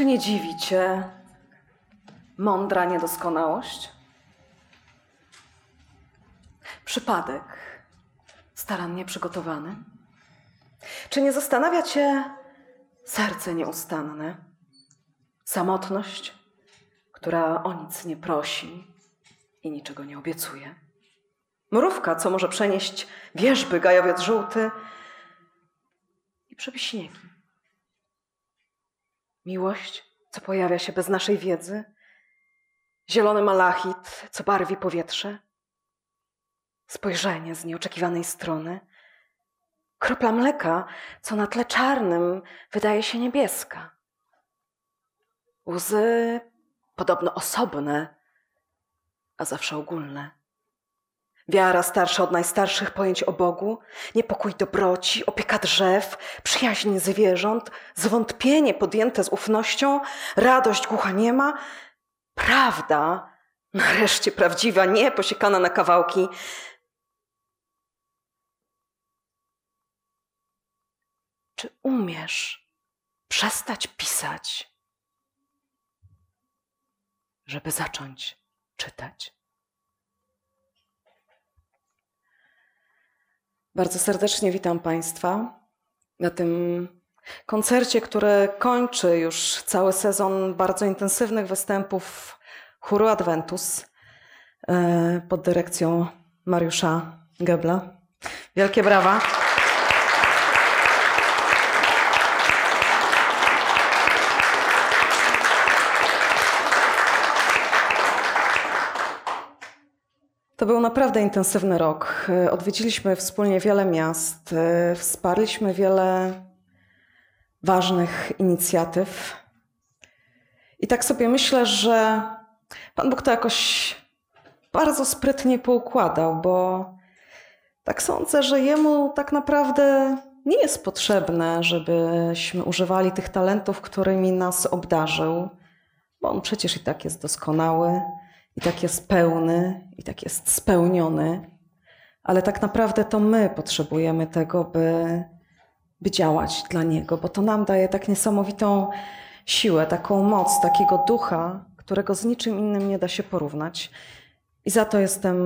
Czy nie dziwi cię mądra niedoskonałość? Przypadek starannie przygotowany? Czy nie zastanawia cię serce nieustanne? Samotność, która o nic nie prosi i niczego nie obiecuje? Mrówka, co może przenieść wierzby, gajowiec żółty i przebiśniegi? Miłość, co pojawia się bez naszej wiedzy? Zielony malachit, co barwi powietrze? Spojrzenie z nieoczekiwanej strony? Kropla mleka, co na tle czarnym wydaje się niebieska? Łzy podobno osobne, a zawsze ogólne. Wiara starsza od najstarszych pojęć o Bogu, niepokój dobroci, opieka drzew, przyjaźń zwierząt, zwątpienie podjęte z ufnością, radość głucha niema, prawda, nareszcie prawdziwa, nie posiekana na kawałki. Czy umiesz przestać pisać, żeby zacząć czytać? Bardzo serdecznie witam Państwa na tym koncercie, który kończy już cały sezon bardzo intensywnych występów chóru Adventus e, pod dyrekcją Mariusza Gebla. Wielkie brawa. To był naprawdę intensywny rok. E, Odwiedziliśmy wspólnie wiele miast, e, wsparliśmy wiele ważnych inicjatyw. I tak sobie myślę, że Pan Bóg to jakoś bardzo sprytnie poukładał, bo tak sądzę, że Jemu tak naprawdę nie jest potrzebne, żebyśmy używali tych talentów, którymi nas obdarzył, bo On przecież i tak jest doskonały i tak jest pełny, i tak jest spełniony, ale tak naprawdę to my potrzebujemy tego, by, by działać dla Niego, bo to nam daje tak niesamowitą siłę, taką moc, takiego ducha, którego z niczym innym nie da się porównać. I za to jestem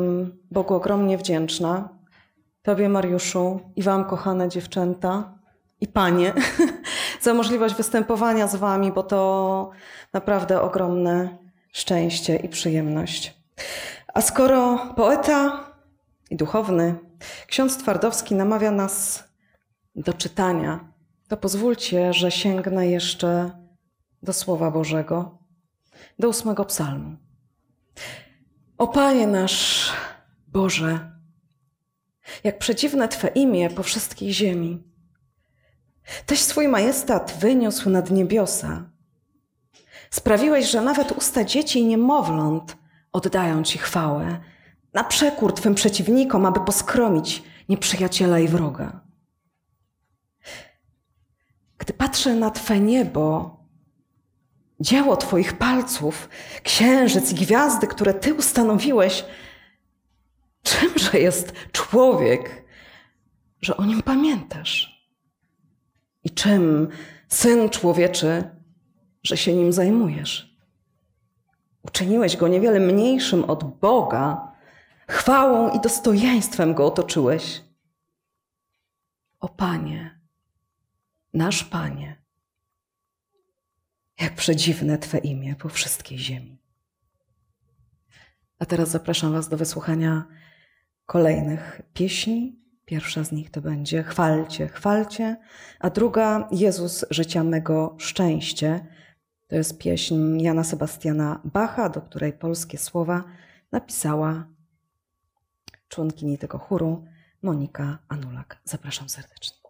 Bogu ogromnie wdzięczna. Tobie, Mariuszu, i Wam, kochane dziewczęta i panie, za możliwość występowania z Wami, bo to naprawdę ogromne szczęście i przyjemność. A skoro poeta i duchowny ksiądz Twardowski namawia nas do czytania, to pozwólcie, że sięgnę jeszcze do Słowa Bożego, do ósmego psalmu. O Panie nasz Boże, jak przedziwne Twe imię po wszystkiej ziemi. Tyś swój majestat wyniósł nad niebiosa. Sprawiłeś, że nawet usta dzieci i niemowląt oddają Ci chwałę, na przekór Twym przeciwnikom, aby poskromić nieprzyjaciela i wroga. Gdy patrzę na Twe niebo, dzieło Twoich palców, księżyc i gwiazdy, które Ty ustanowiłeś, czymże jest człowiek, że o nim pamiętasz? I czym, syn człowieczy, że się nim zajmujesz? Uczyniłeś go niewiele mniejszym od Boga, chwałą i dostojeństwem go otoczyłeś. O Panie, nasz Panie, jak przedziwne Twe imię po wszystkiej ziemi. A teraz zapraszam Was do wysłuchania kolejnych pieśni. Pierwsza z nich to będzie Chwalcie, chwalcie, a druga Jezus życia mego szczęście. To jest pieśń Jana Sebastiana Bacha, do której polskie słowa napisała członkini tego chóru Monika Anulak. Zapraszam serdecznie.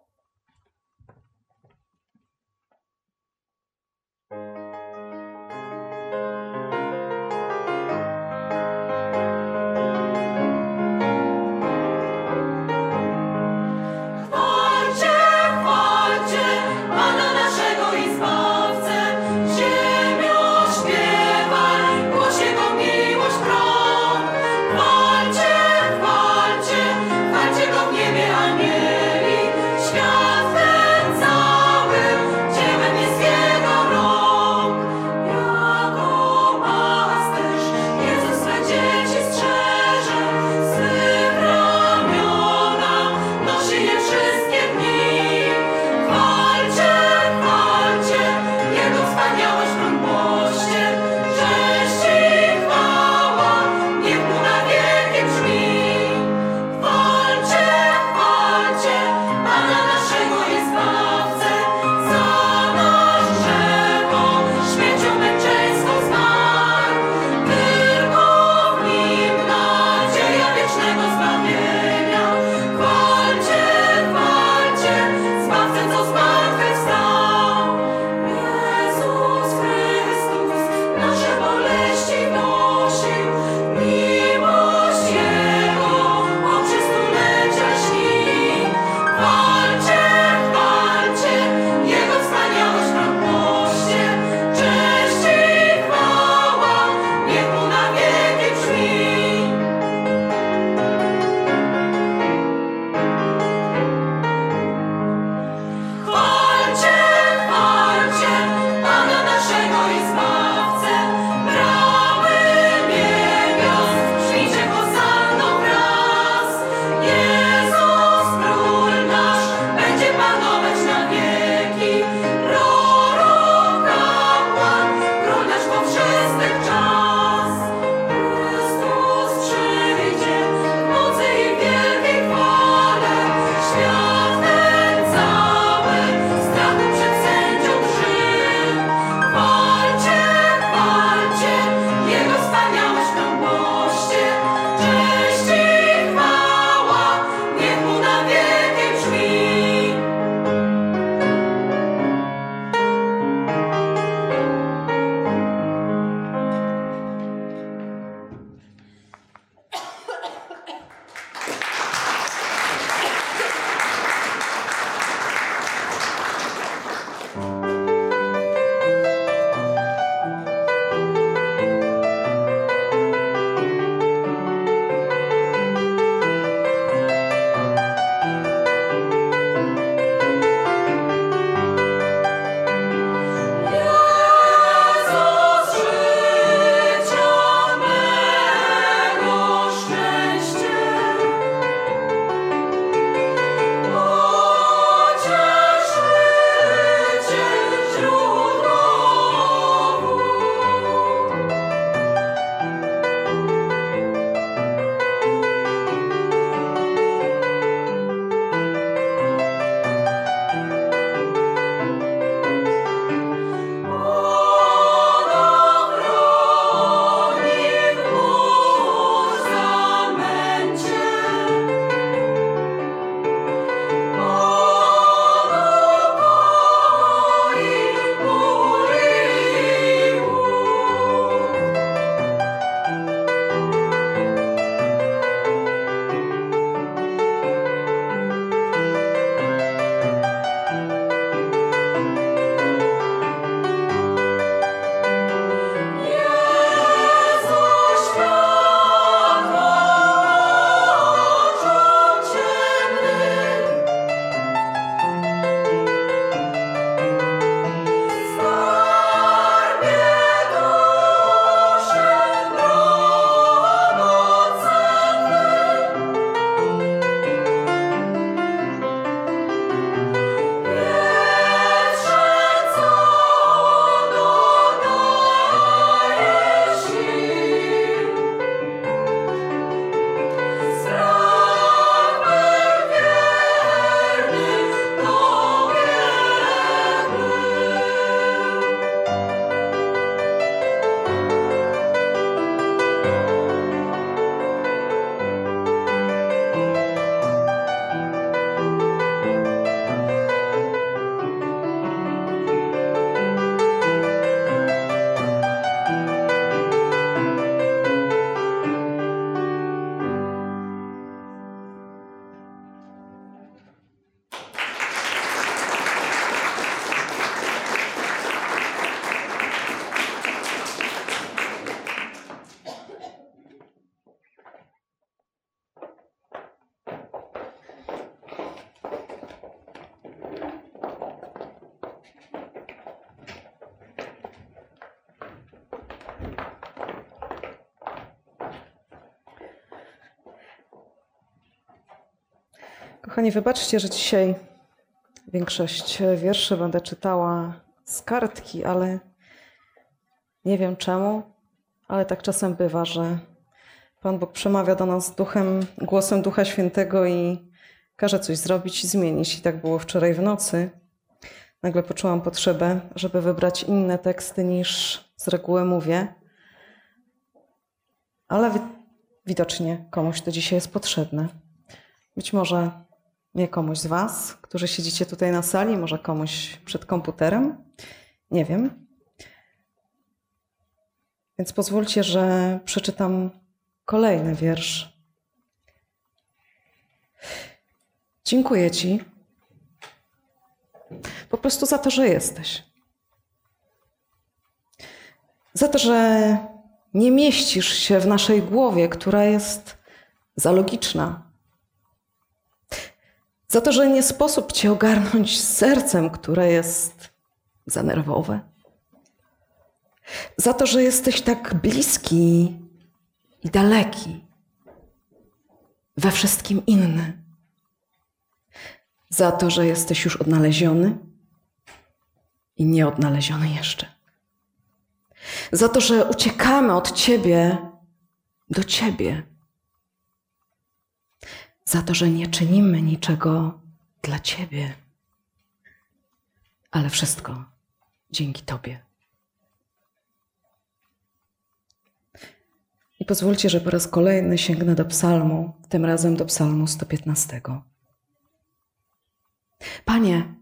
Kochani, wybaczcie, że dzisiaj większość wierszy będę czytała z kartki, ale nie wiem czemu, ale tak czasem bywa, że Pan Bóg przemawia do nas duchem, głosem Ducha Świętego i każe coś zrobić i zmienić. I tak było wczoraj w nocy. Nagle poczułam potrzebę, żeby wybrać inne teksty niż z reguły mówię. Ale wi- widocznie komuś to dzisiaj jest potrzebne. Być może nie komuś z Was, którzy siedzicie tutaj na sali, może komuś przed komputerem. Nie wiem. Więc pozwólcie, że przeczytam kolejny wiersz. Dziękuję Ci po prostu za to, że jesteś. Za to, że nie mieścisz się w naszej głowie, która jest za logiczna. Za to, że nie sposób Cię ogarnąć sercem, które jest za nerwowe. Za to, że jesteś tak bliski i daleki, we wszystkim inny. Za to, że jesteś już odnaleziony i nieodnaleziony jeszcze. Za to, że uciekamy od Ciebie do Ciebie. Za to, że nie czynimy niczego dla Ciebie, ale wszystko dzięki Tobie. I pozwólcie, że po raz kolejny sięgnę do psalmu, tym razem do psalmu 115. Panie,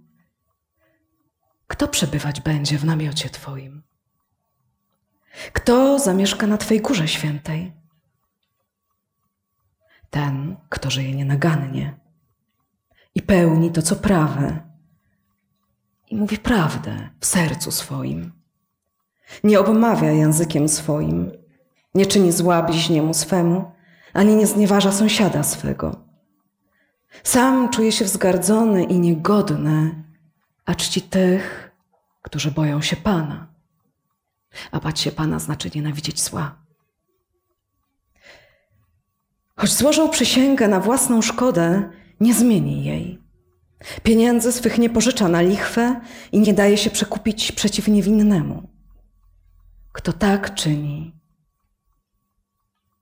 kto przebywać będzie w namiocie Twoim? Kto zamieszka na Twej górze świętej? Ten, kto żyje nienagannie i pełni to, co prawe, i mówi prawdę w sercu swoim. Nie obmawia językiem swoim, nie czyni zła bliźniemu swemu, ani nie znieważa sąsiada swego. Sam czuje się wzgardzony i niegodny, a czci tych, którzy boją się Pana. A bać się Pana znaczy nienawidzieć zła. Choć złożył przysięgę na własną szkodę, nie zmieni jej. Pieniędzy swych nie pożycza na lichwę i nie daje się przekupić przeciw niewinnemu. Kto tak czyni,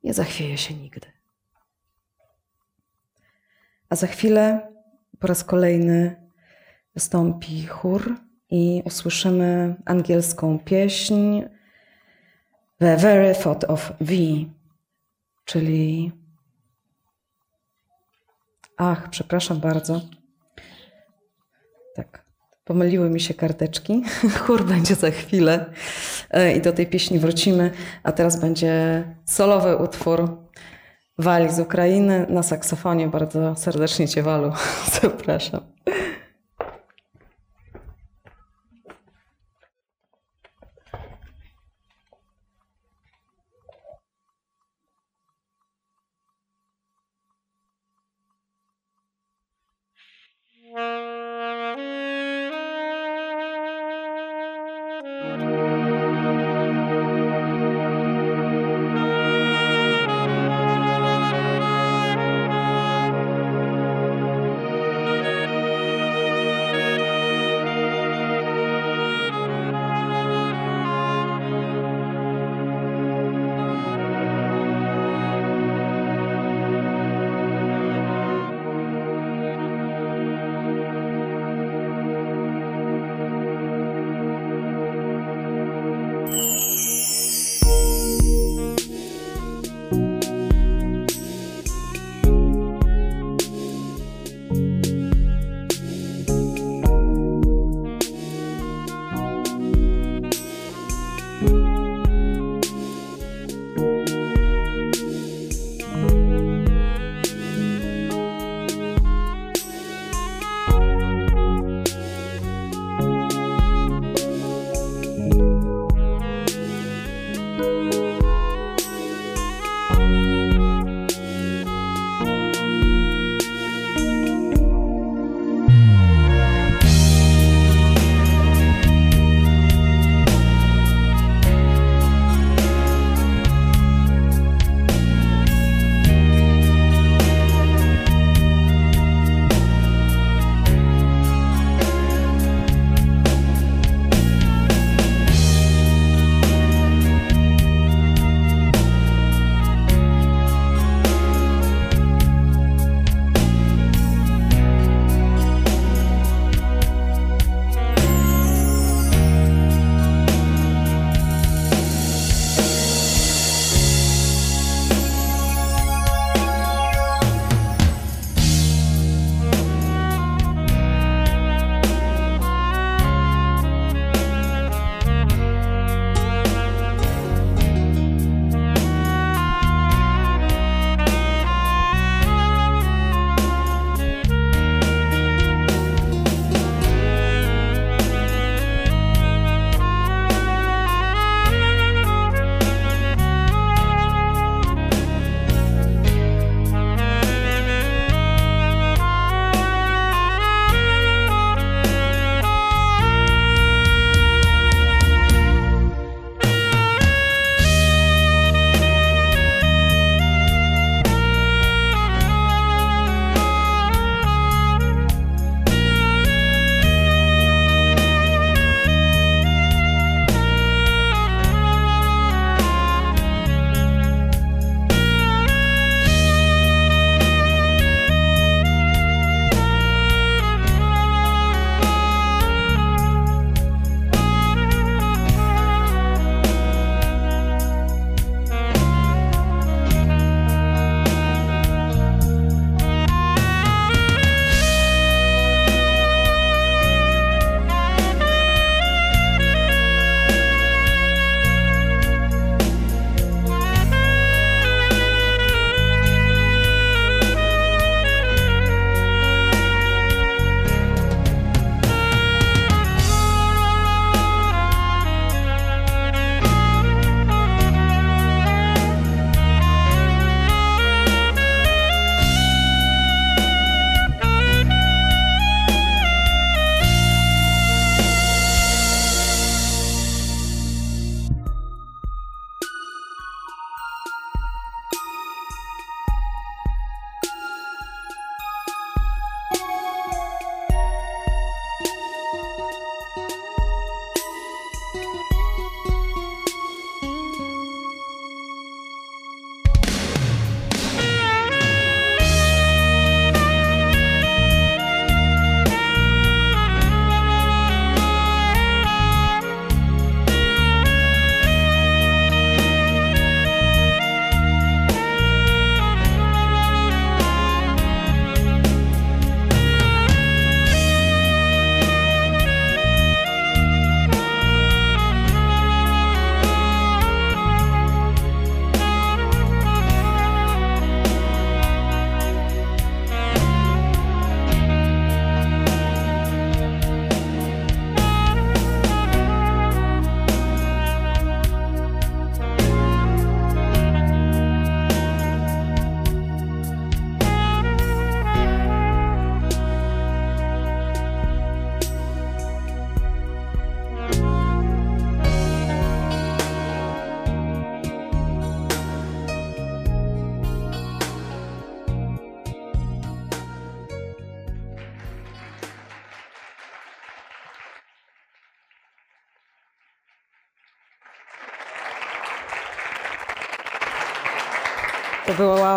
nie zachwieje się nigdy. A za chwilę po raz kolejny wystąpi chór i usłyszymy angielską pieśń The Very Thought of Thee, czyli Ach, przepraszam bardzo. Tak, pomyliły mi się karteczki. Chór będzie za chwilę e, i do tej pieśni wrócimy. A teraz będzie solowy utwór Wali z Ukrainy na saksofonie. Bardzo serdecznie Cię, Walu, zapraszam.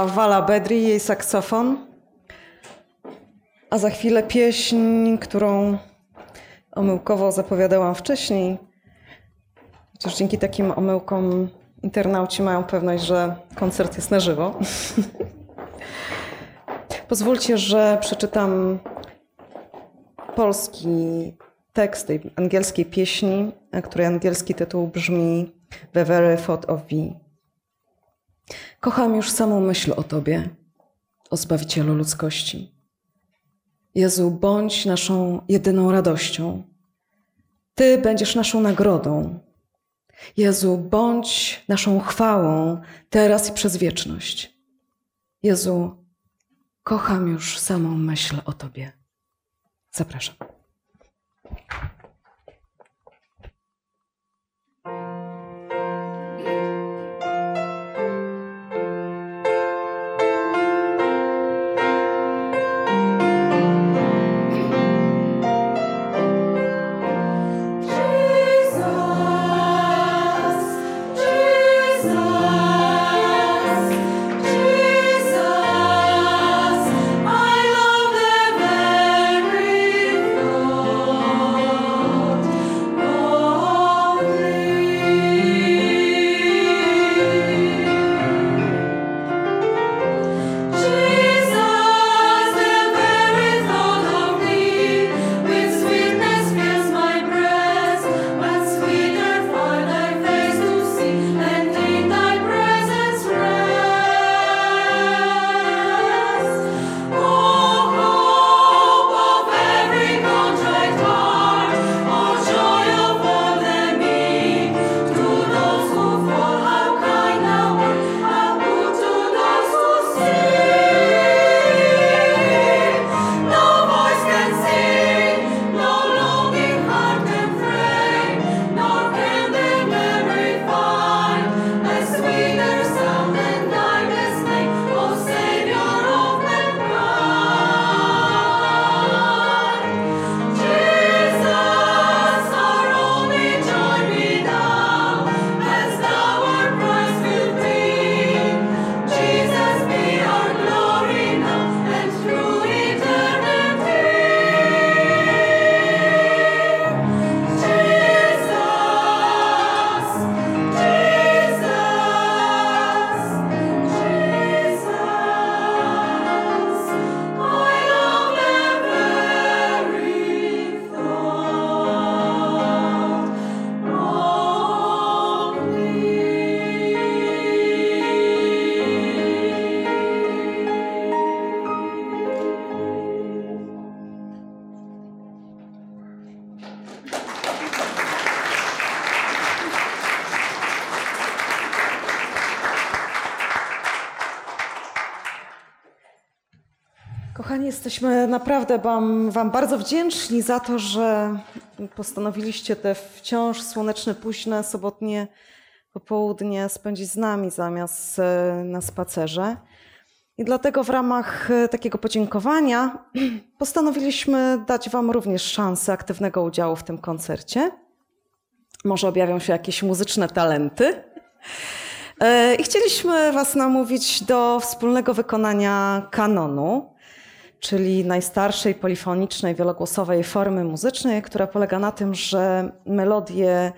Wala Bedri jej saksofon. A za chwilę pieśń, którą omyłkowo zapowiadałam wcześniej. Chociaż dzięki takim omyłkom internauci mają pewność, że koncert jest na żywo. Pozwólcie, że przeczytam polski tekst tej angielskiej pieśni, której angielski tytuł brzmi The Very Thought of Thee. Kocham już samą myśl o Tobie, o Zbawicielu ludzkości. Jezu, bądź naszą jedyną radością. Ty będziesz naszą nagrodą. Jezu, bądź naszą chwałą teraz i przez wieczność. Jezu, kocham już samą myśl o Tobie. Zapraszam. Jesteśmy naprawdę wam, wam bardzo wdzięczni za to, że postanowiliście te wciąż słoneczne, późne, sobotnie popołudnie spędzić z nami zamiast e, na spacerze. I dlatego w ramach e, takiego podziękowania postanowiliśmy dać Wam również szansę aktywnego udziału w tym koncercie. Może objawią się jakieś muzyczne talenty. E, I chcieliśmy Was namówić do wspólnego wykonania kanonu, czyli najstarszej polifonicznej, wielogłosowej formy muzycznej, która polega na tym, że melodie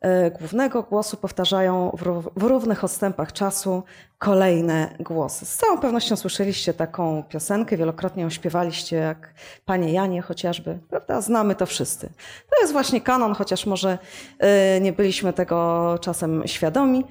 e, głównego głosu powtarzają w ró- w równych odstępach czasu kolejne głosy. Z całą pewnością słyszeliście taką piosenkę, wielokrotnie ją śpiewaliście, jak Panie Janie chociażby, prawda? Znamy to wszyscy. To jest właśnie kanon, chociaż może e, nie byliśmy tego czasem świadomi.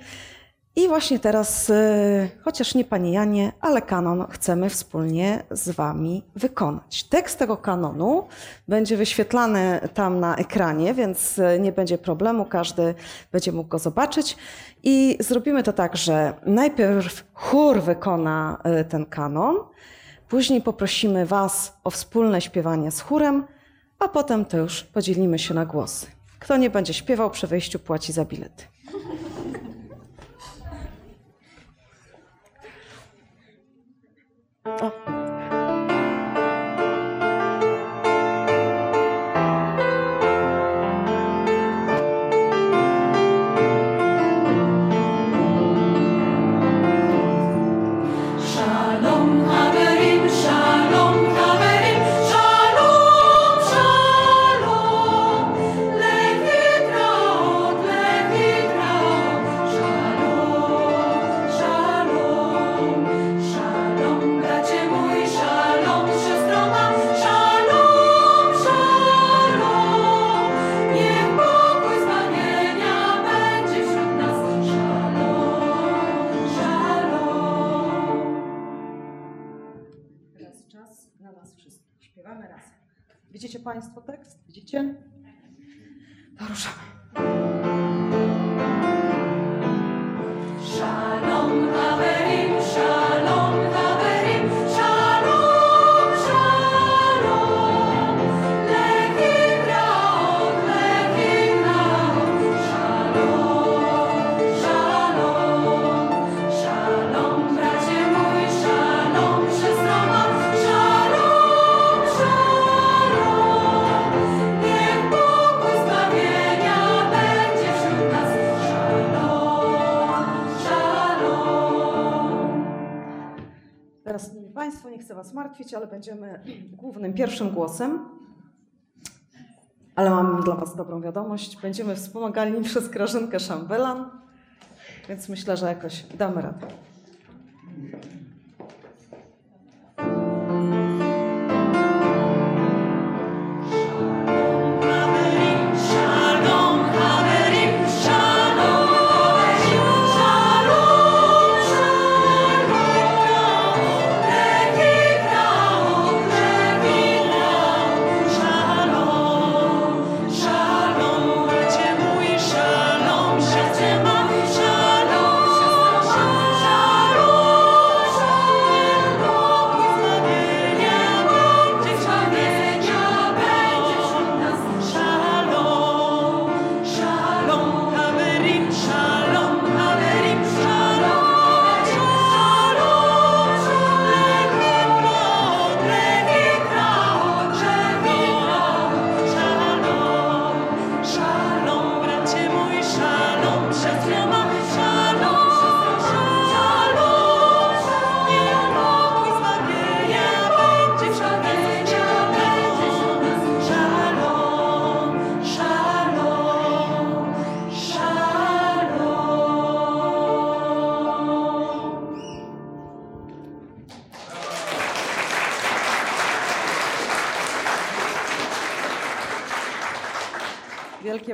I właśnie teraz, y, chociaż nie Panie Janie, ale kanon chcemy wspólnie z Wami wykonać. Tekst tego kanonu będzie wyświetlany tam na ekranie, więc y, nie będzie problemu, każdy będzie mógł go zobaczyć. I zrobimy to tak, że najpierw chór wykona y, ten kanon, później poprosimy Was o wspólne śpiewanie z chórem, a potem to już podzielimy się na głosy. Kto nie będzie śpiewał, przy wejściu płaci za bilety. O. Was martwić, ale będziemy głównym, pierwszym głosem. Ale mam dla Was dobrą wiadomość. Będziemy wspomagali przez Grażynkę Szambelan, więc myślę, że jakoś damy radę.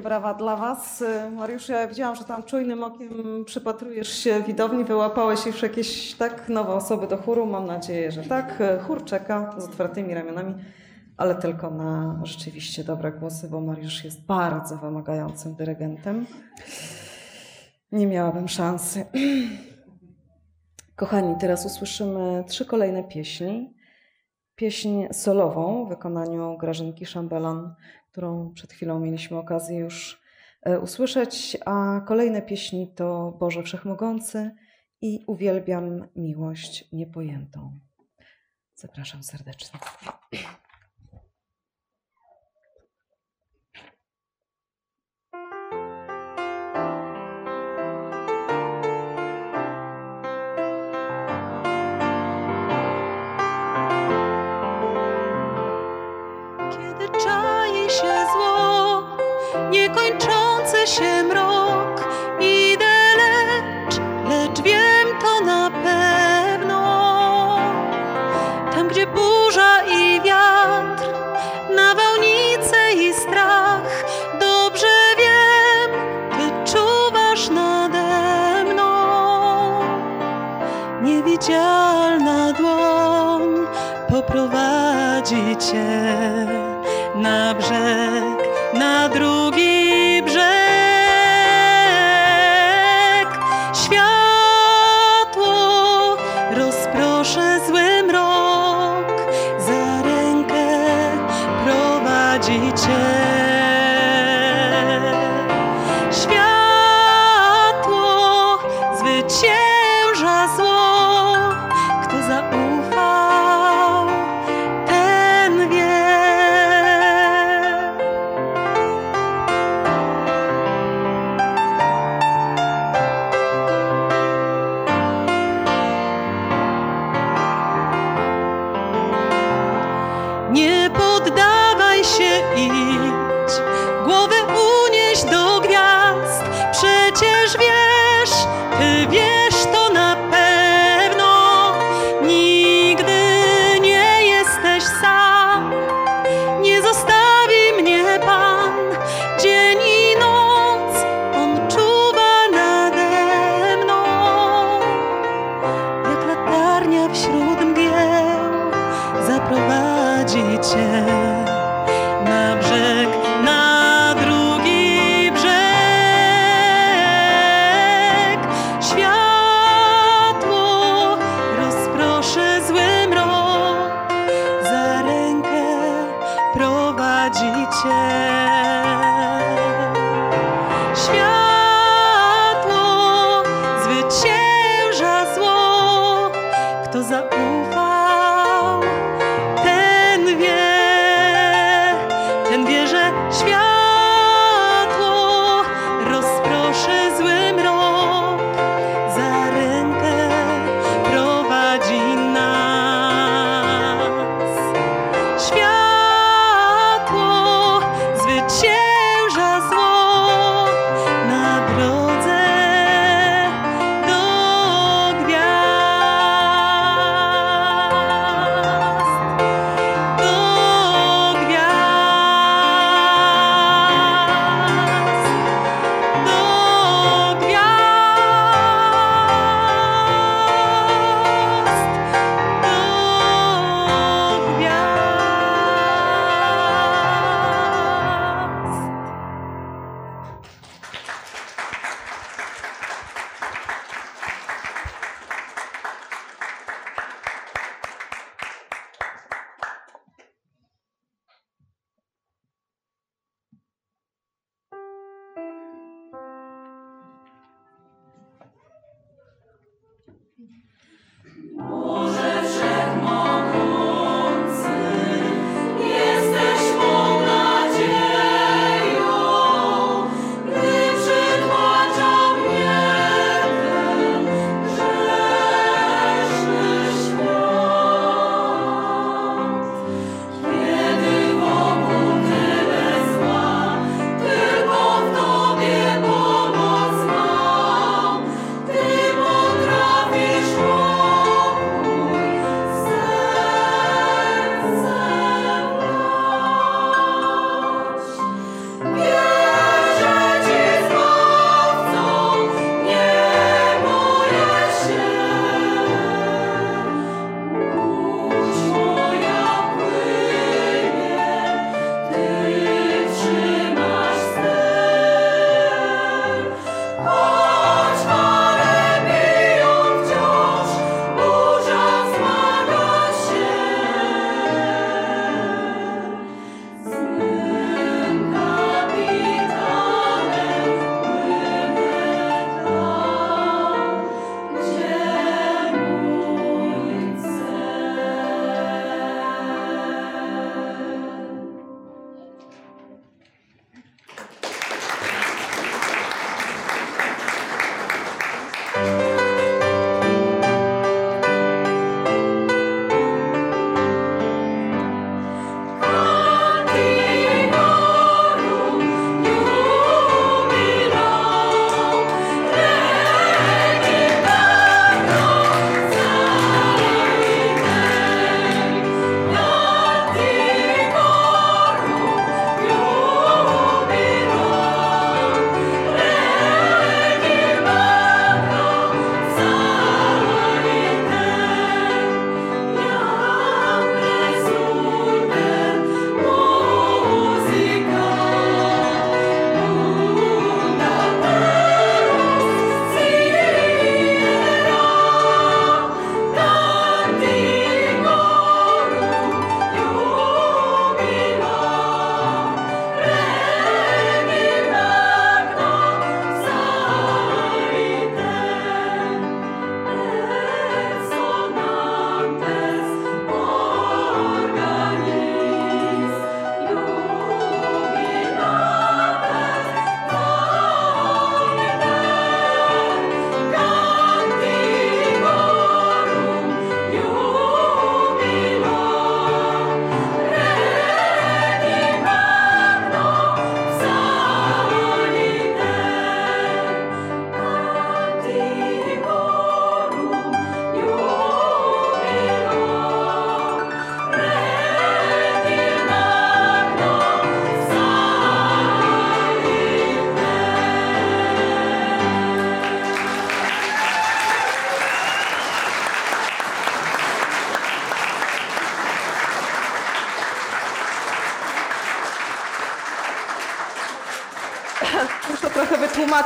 Brawa dla Was. Mariusz, ja widziałam, że tam czujnym okiem przypatrujesz się widowni, wyłapałeś już jakieś tak nowe osoby do chóru. Mam nadzieję, że tak. Chór czeka z otwartymi ramionami, ale tylko na rzeczywiście dobre głosy, bo Mariusz jest bardzo wymagającym dyrygentem. Nie miałabym szansy. Kochani, teraz usłyszymy trzy kolejne pieśni. Pieśń solową w wykonaniu Grażynki Szambelan, którą przed chwilą mieliśmy okazję już e, usłyszeć, a kolejne pieśni to Boże Wszechmogący i Uwielbiam miłość niepojętą. Zapraszam serdecznie. Się zło, niekończący się mrok,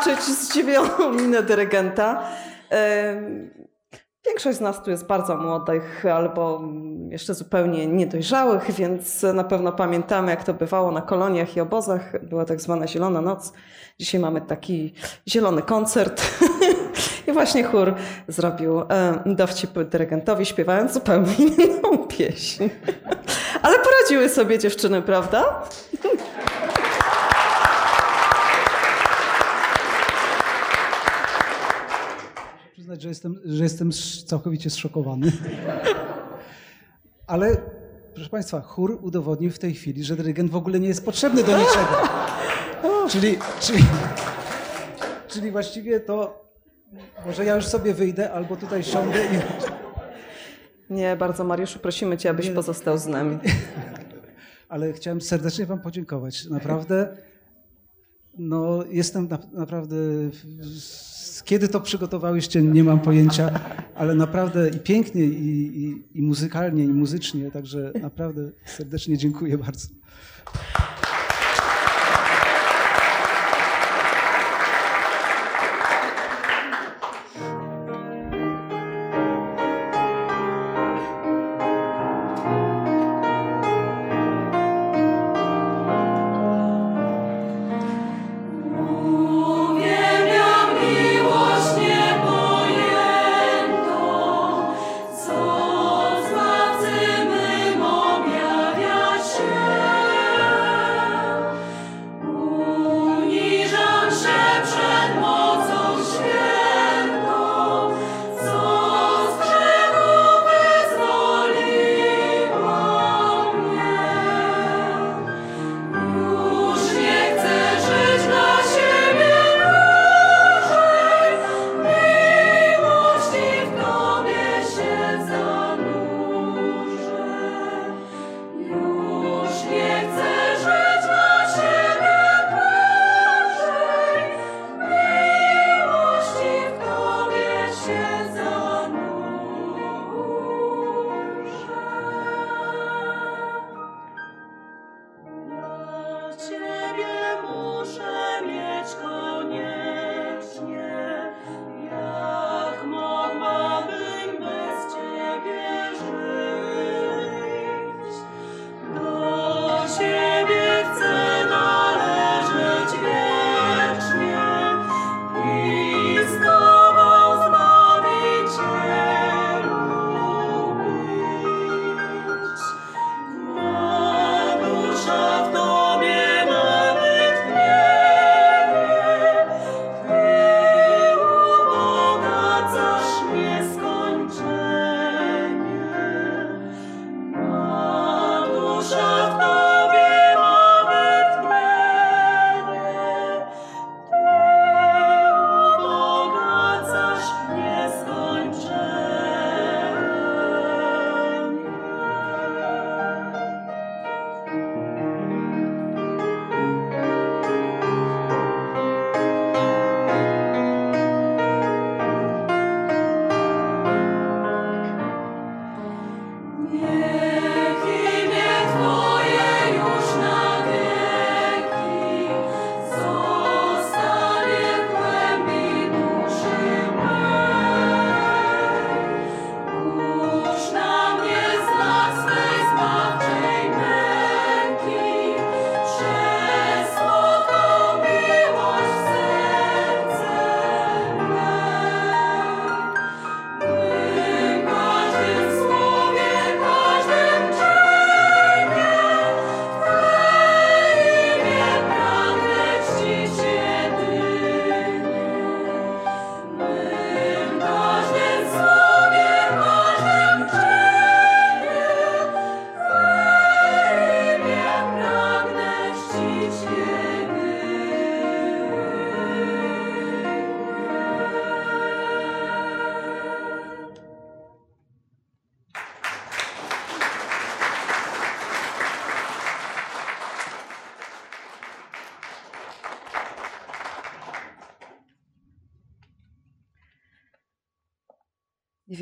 zobaczyć zdziwioną minę dyrygenta. Większość z nas tu jest bardzo młodych albo jeszcze zupełnie niedojrzałych, więc na pewno pamiętamy, jak to bywało na koloniach i obozach. Była tak zwana Zielona Noc. Dzisiaj mamy taki zielony koncert. I właśnie chór zrobił dowcip dyrygentowi, śpiewając zupełnie inną pieśń. Ale poradziły sobie dziewczyny, prawda? Przyznać, że jestem, że jestem całkowicie zszokowany. Ale proszę Państwa, chór udowodnił w tej chwili, że dyrygent w ogóle nie jest potrzebny do niczego. Czyli, czyli, czyli właściwie to może ja już sobie wyjdę albo tutaj siądę i... Nie, bardzo Mariuszu, prosimy Cię, abyś Nie. pozostał z nami. Ale chciałem serdecznie Wam podziękować. Naprawdę, no jestem na, naprawdę... Kiedy to przygotowałyście, nie mam pojęcia, ale naprawdę i pięknie, i, i, i muzykalnie, i muzycznie, także naprawdę serdecznie dziękuję bardzo.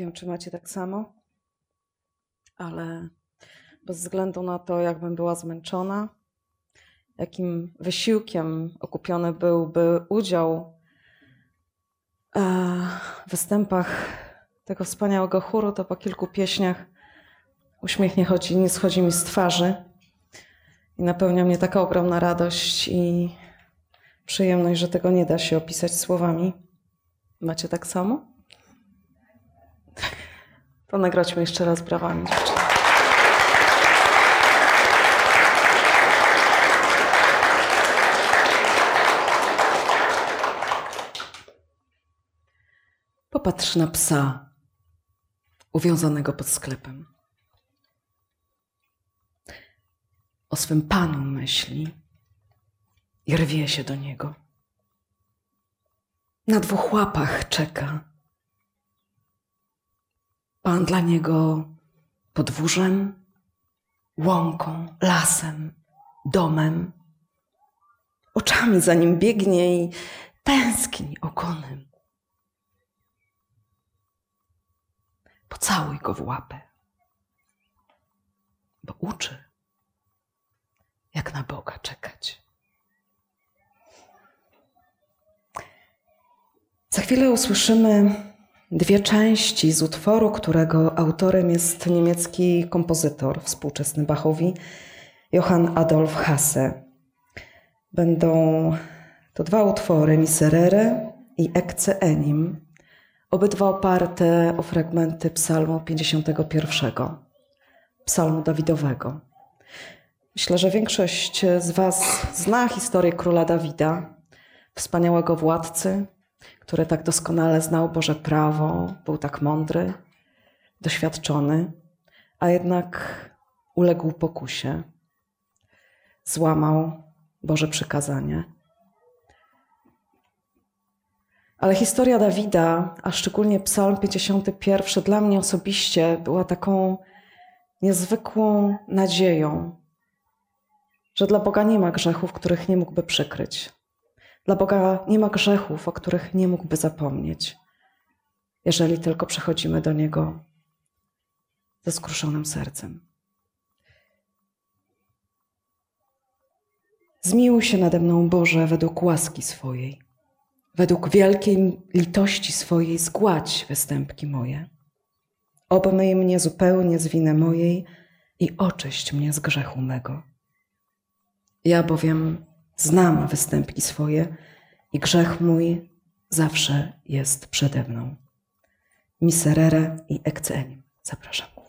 Wiem, czy macie tak samo, ale bez względu na to, jakbym była zmęczona, jakim wysiłkiem okupiony byłby udział e, występach tego wspaniałego chóru, to po kilku pieśniach uśmiech nie, chodzi, nie schodzi mi z twarzy i napełnia mnie taka ogromna radość i przyjemność, że tego nie da się opisać słowami. Macie tak samo? To nagrodźmy jeszcze raz brawami. Popatrz na psa uwiązanego pod sklepem. O swym panu myśli i rwie się do niego. Na dwóch łapach czeka. Pan dla niego podwórzem, łąką, lasem, domem. Oczami za nim biegnie i tęskni ogonem. Pocałuj go w łapę, bo uczy, jak na Boga czekać. Za chwilę usłyszymy dwie części z utworu, którego autorem jest niemiecki kompozytor współczesny Bachowi, Johann Adolf Hasse. Będą to dwa utwory, Miserere i Ecce Enim, obydwa oparte o fragmenty Psalmu 51, Psalmu Dawidowego. Myślę, że większość z Was zna historię króla Dawida, wspaniałego władcy, który tak doskonale znał Boże prawo, był tak mądry, doświadczony, a jednak uległ pokusie, złamał Boże przykazanie. Ale historia Dawida, a szczególnie Psalm 51, dla mnie osobiście była taką niezwykłą nadzieją, że dla Boga nie ma grzechów, których nie mógłby przykryć. Dla Boga nie ma grzechów, o których nie mógłby zapomnieć, jeżeli tylko przechodzimy do Niego ze skruszonym sercem. Zmiłuj się nade mną, Boże, według łaski swojej. Według wielkiej litości swojej zgładź występki moje. Obmyj mnie zupełnie z winy mojej i oczyść mnie z grzechu mego. Ja bowiem znam występki swoje i grzech mój zawsze jest przede mną. Miserere i Ekcenim. Zapraszam.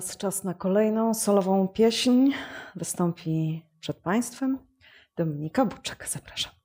teraz czas na kolejną solową pieśń. Wystąpi przed Państwem Dominika Buczek. Zapraszam.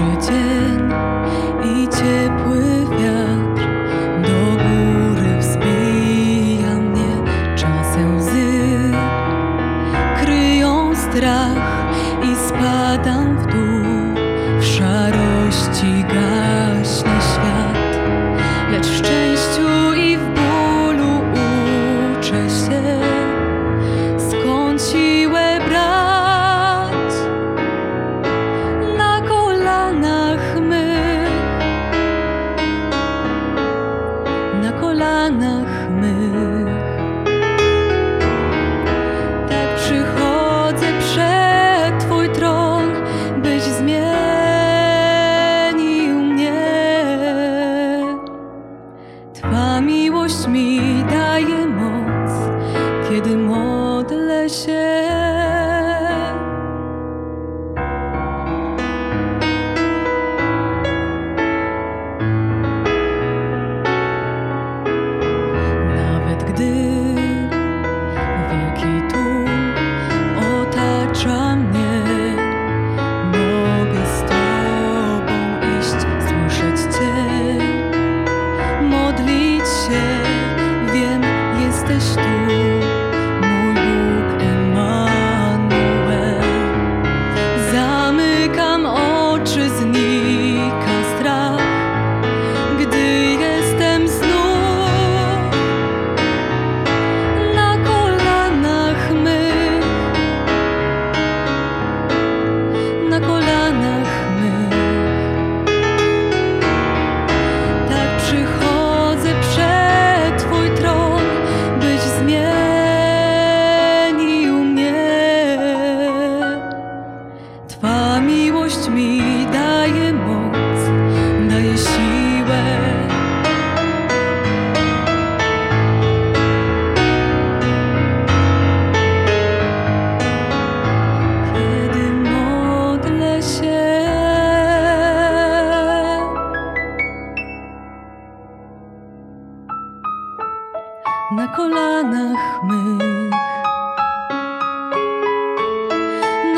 时间一切不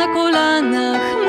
na kolanach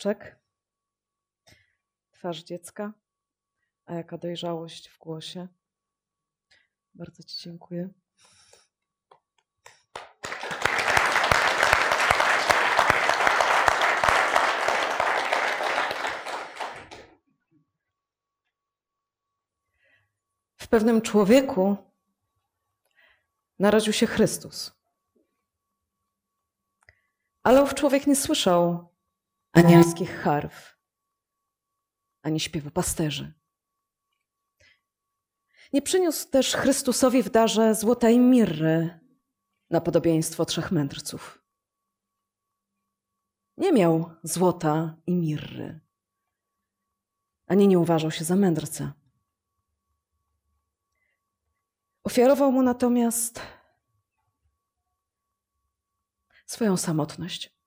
oczek, twarz dziecka, a jaka dojrzałość w głosie. Bardzo Ci dziękuję. W pewnym człowieku narodził się Chrystus. Ale ów człowiek nie słyszał anielskich harf, ani śpiewu pasterzy. Nie przyniósł też Chrystusowi w darze złotej mirry na podobieństwo trzech mędrców. Nie miał złota i mirry, ani nie uważał się za mędrca. Ofiarował mu natomiast swoją samotność.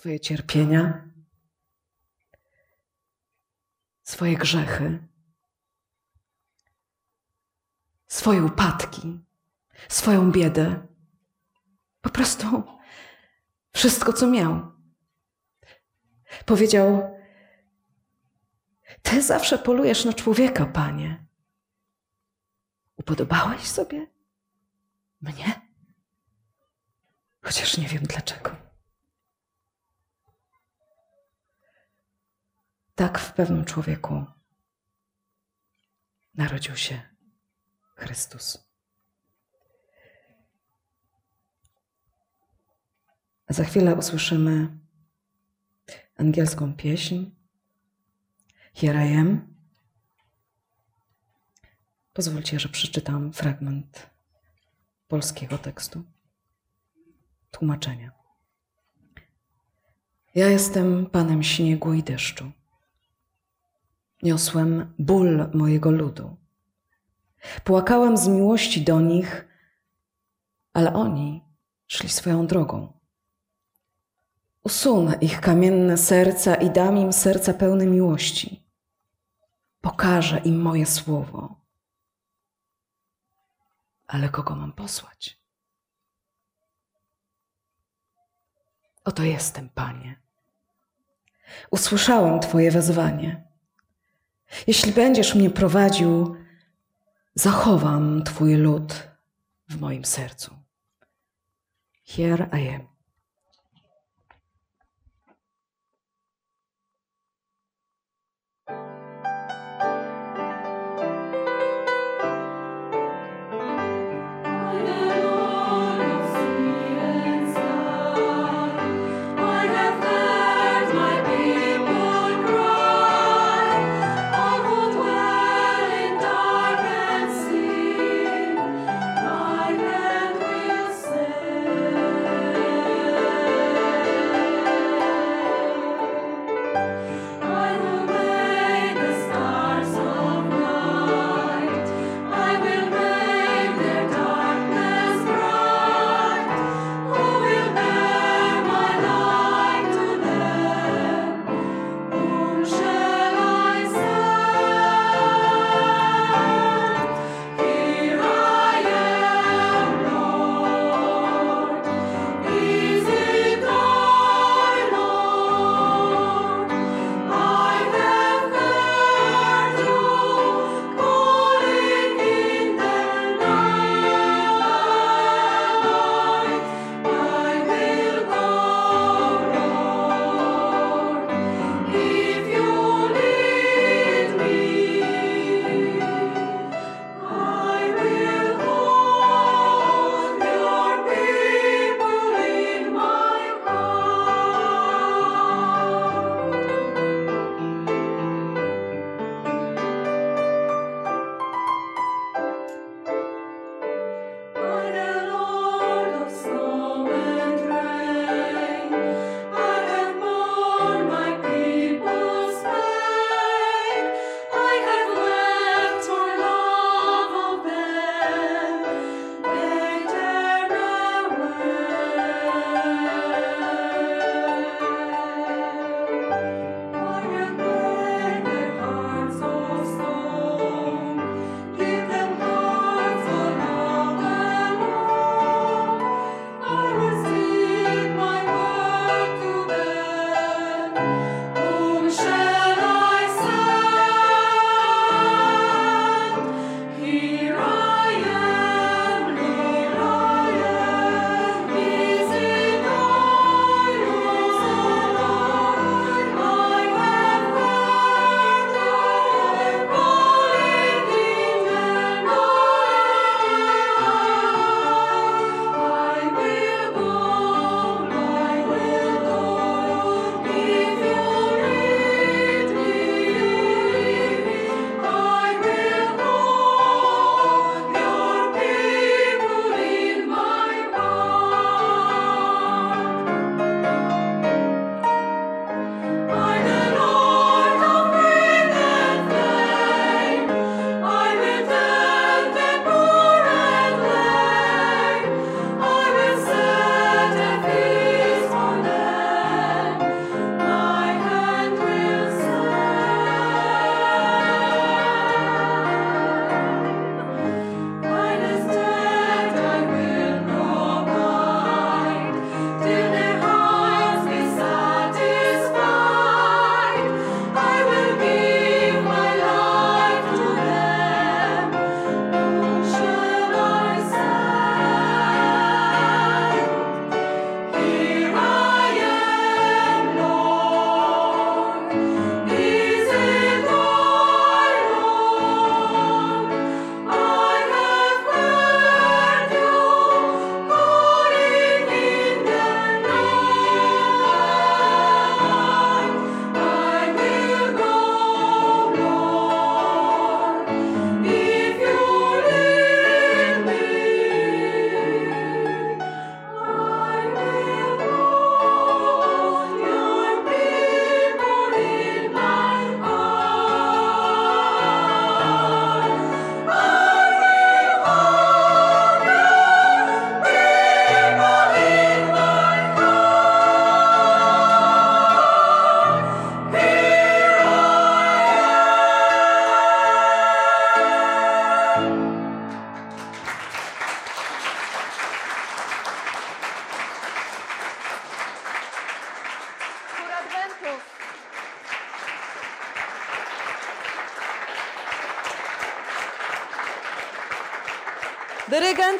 Swoje cierpienia, swoje grzechy, swoje upadki, swoją biedę. Po prostu wszystko, co miał. Powiedział: Ty zawsze polujesz na człowieka, panie. Upodobałeś sobie mnie? Chociaż nie wiem dlaczego. Tak w pewnym człowieku narodził się Chrystus. Za chwilę usłyszymy angielską pieśń Here I am. Pozwólcie, że przeczytam fragment polskiego tekstu. Tłumaczenia. Ja jestem panem śniegu i deszczu. Niosłem ból mojego ludu. Płakałem z miłości do nich, ale oni szli swoją drogą. Usunę ich kamienne serca i dam im serca pełne miłości. Pokażę im moje słowo. Ale kogo mam posłać? Oto jestem, Panie. Usłyszałem Twoje wezwanie. Jeśli będziesz mnie prowadził, zachowam Twój lud w moim sercu. Here I am.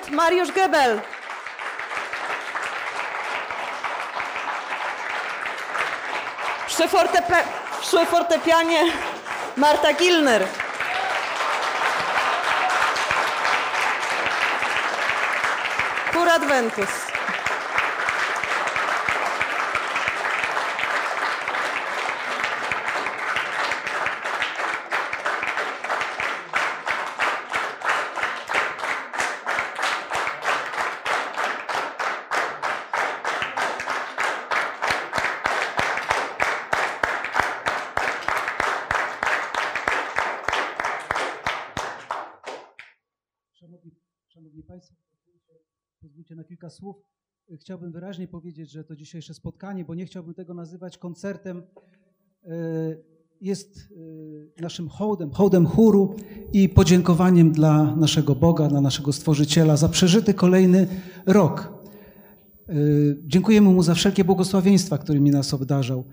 Mariusz Gebel. Przy, przy fortepianie Marta Gilner. Chór Adventus. Szanowni, Szanowni Państwo, pozwólcie, pozwólcie na kilka słów. Chciałbym wyraźnie powiedzieć, że to dzisiejsze spotkanie, bo nie chciałbym tego nazywać koncertem, e, jest e, naszym hołdem, hołdem chóru i podziękowaniem dla naszego Boga, dla naszego Stworzyciela za przeżyty kolejny rok. E, Dziękujemy Mu za wszelkie błogosławieństwa, którymi nas obdarzał,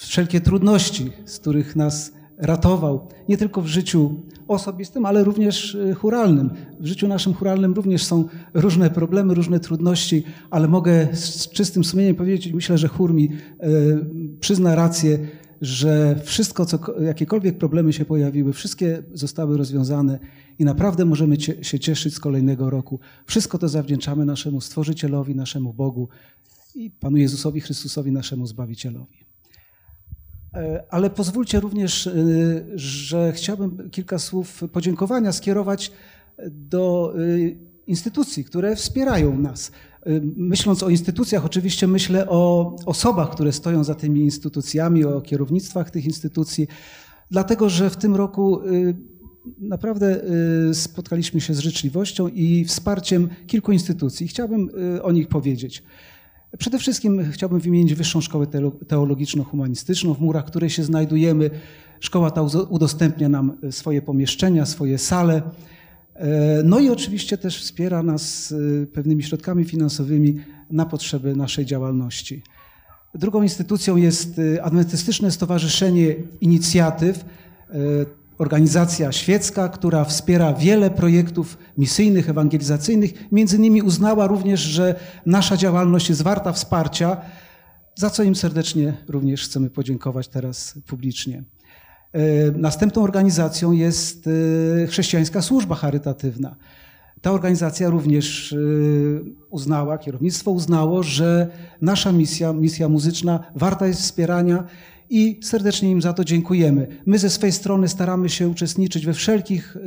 wszelkie trudności, z których nas ratował, nie tylko w życiu osobistym, ale również e, churalnym. W życiu naszym churalnym również są różne problemy, różne trudności, ale mogę z czystym sumieniem powiedzieć, myślę, że chór mi e, przyzna rację, że wszystko, co, jakiekolwiek problemy się pojawiły, wszystkie zostały rozwiązane i naprawdę możemy się cieszyć z kolejnego roku. Wszystko to zawdzięczamy naszemu Stworzycielowi, naszemu Bogu i Panu Jezusowi Chrystusowi, naszemu Zbawicielowi. E, Ale pozwólcie również, e, że chciałbym kilka słów podziękowania skierować do e, instytucji, które wspierają nas. Myśląc o instytucjach, oczywiście myślę o osobach, które stoją za tymi instytucjami, o kierownictwach tych instytucji, dlatego że w tym roku naprawdę spotkaliśmy się z życzliwością i wsparciem kilku instytucji. Chciałbym o nich powiedzieć. Przede wszystkim chciałbym wymienić Wyższą Szkołę Teolo- Teologiczno-Humanistyczną, w murach której się znajdujemy. Szkoła ta udostępnia nam swoje pomieszczenia, swoje sale. E, No i oczywiście też wspiera nas e, pewnymi środkami finansowymi na potrzeby naszej działalności. Drugą instytucją jest e, Adwentystyczne Stowarzyszenie Inicjatyw, e, organizacja świecka, która wspiera wiele projektów misyjnych, ewangelizacyjnych. Między innymi uznała również, że nasza działalność jest warta wsparcia, za co im serdecznie również chcemy podziękować teraz publicznie. E, Następną organizacją jest e, Chrześcijańska Służba Charytatywna. Ta organizacja również e, uznała, kierownictwo uznało, że nasza misja, misja muzyczna warta jest wspierania i serdecznie im za to dziękujemy. My ze swej strony staramy się uczestniczyć we wszelkich e,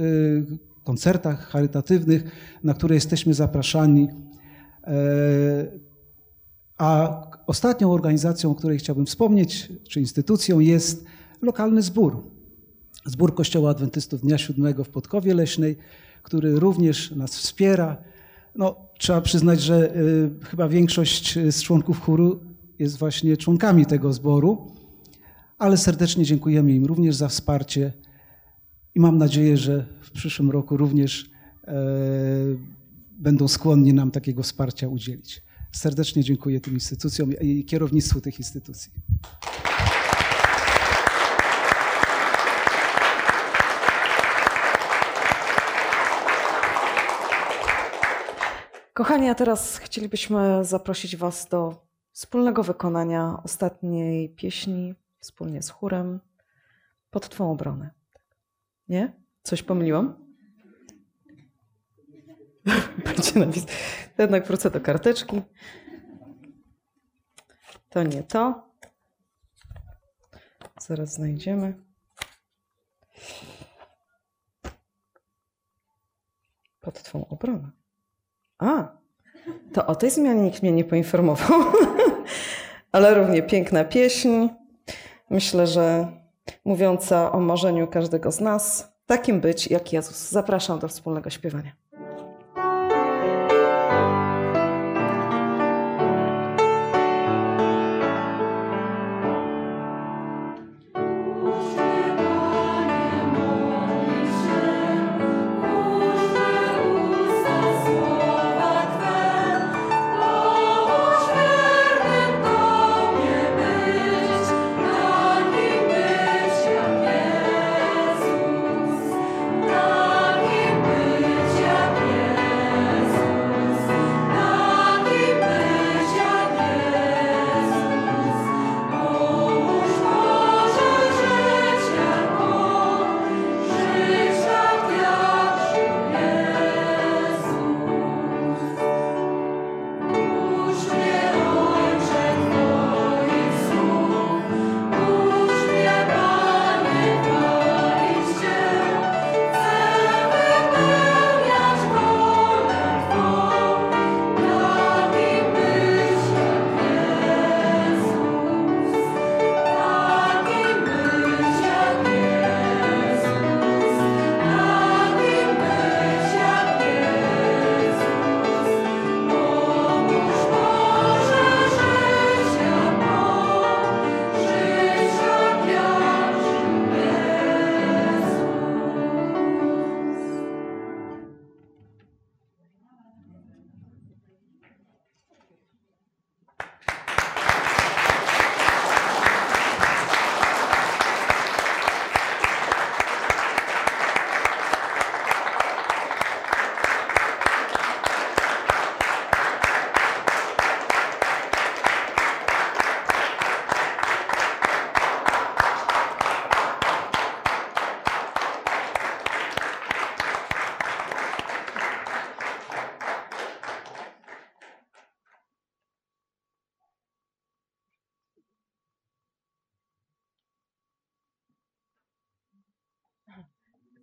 koncertach charytatywnych, na które jesteśmy zapraszani. E, A ostatnią organizacją, o której chciałbym wspomnieć, czy instytucją jest lokalny zbór. Zbór Kościoła Adwentystów Dnia Siódmego w Podkowie Leśnej, który również nas wspiera. No, trzeba przyznać, że y, chyba większość z członków chóru jest właśnie członkami tego zboru, ale serdecznie dziękujemy im również za wsparcie i mam nadzieję, że w przyszłym roku również e, będą skłonni nam takiego wsparcia udzielić. Serdecznie dziękuję tym instytucjom i kierownictwu tych instytucji. Kochani, a teraz chcielibyśmy zaprosić Was do wspólnego wykonania ostatniej pieśni wspólnie z chórem pod Twą obronę. Nie? Coś pomyliłam? Będzie napis. Jednak wrócę do karteczki. To nie to. Zaraz znajdziemy. Pod Twą obronę. A, to o tej zmianie nikt mnie nie poinformował. Ale równie piękna pieśń. Myślę, że mówiąca o marzeniu każdego z nas, takim być jak Jezus. Zapraszam do wspólnego śpiewania.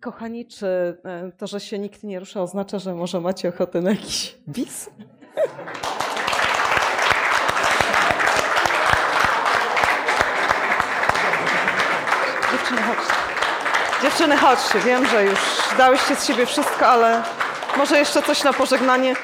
Kochani, czy e, to, że się nikt nie rusza, oznacza, że może macie ochotę na jakiś bis? Dziewczyny, chodźcie. Dziewczyny, chodźcie. Wiem, że już dałyście z siebie wszystko, ale może jeszcze coś na pożegnanie.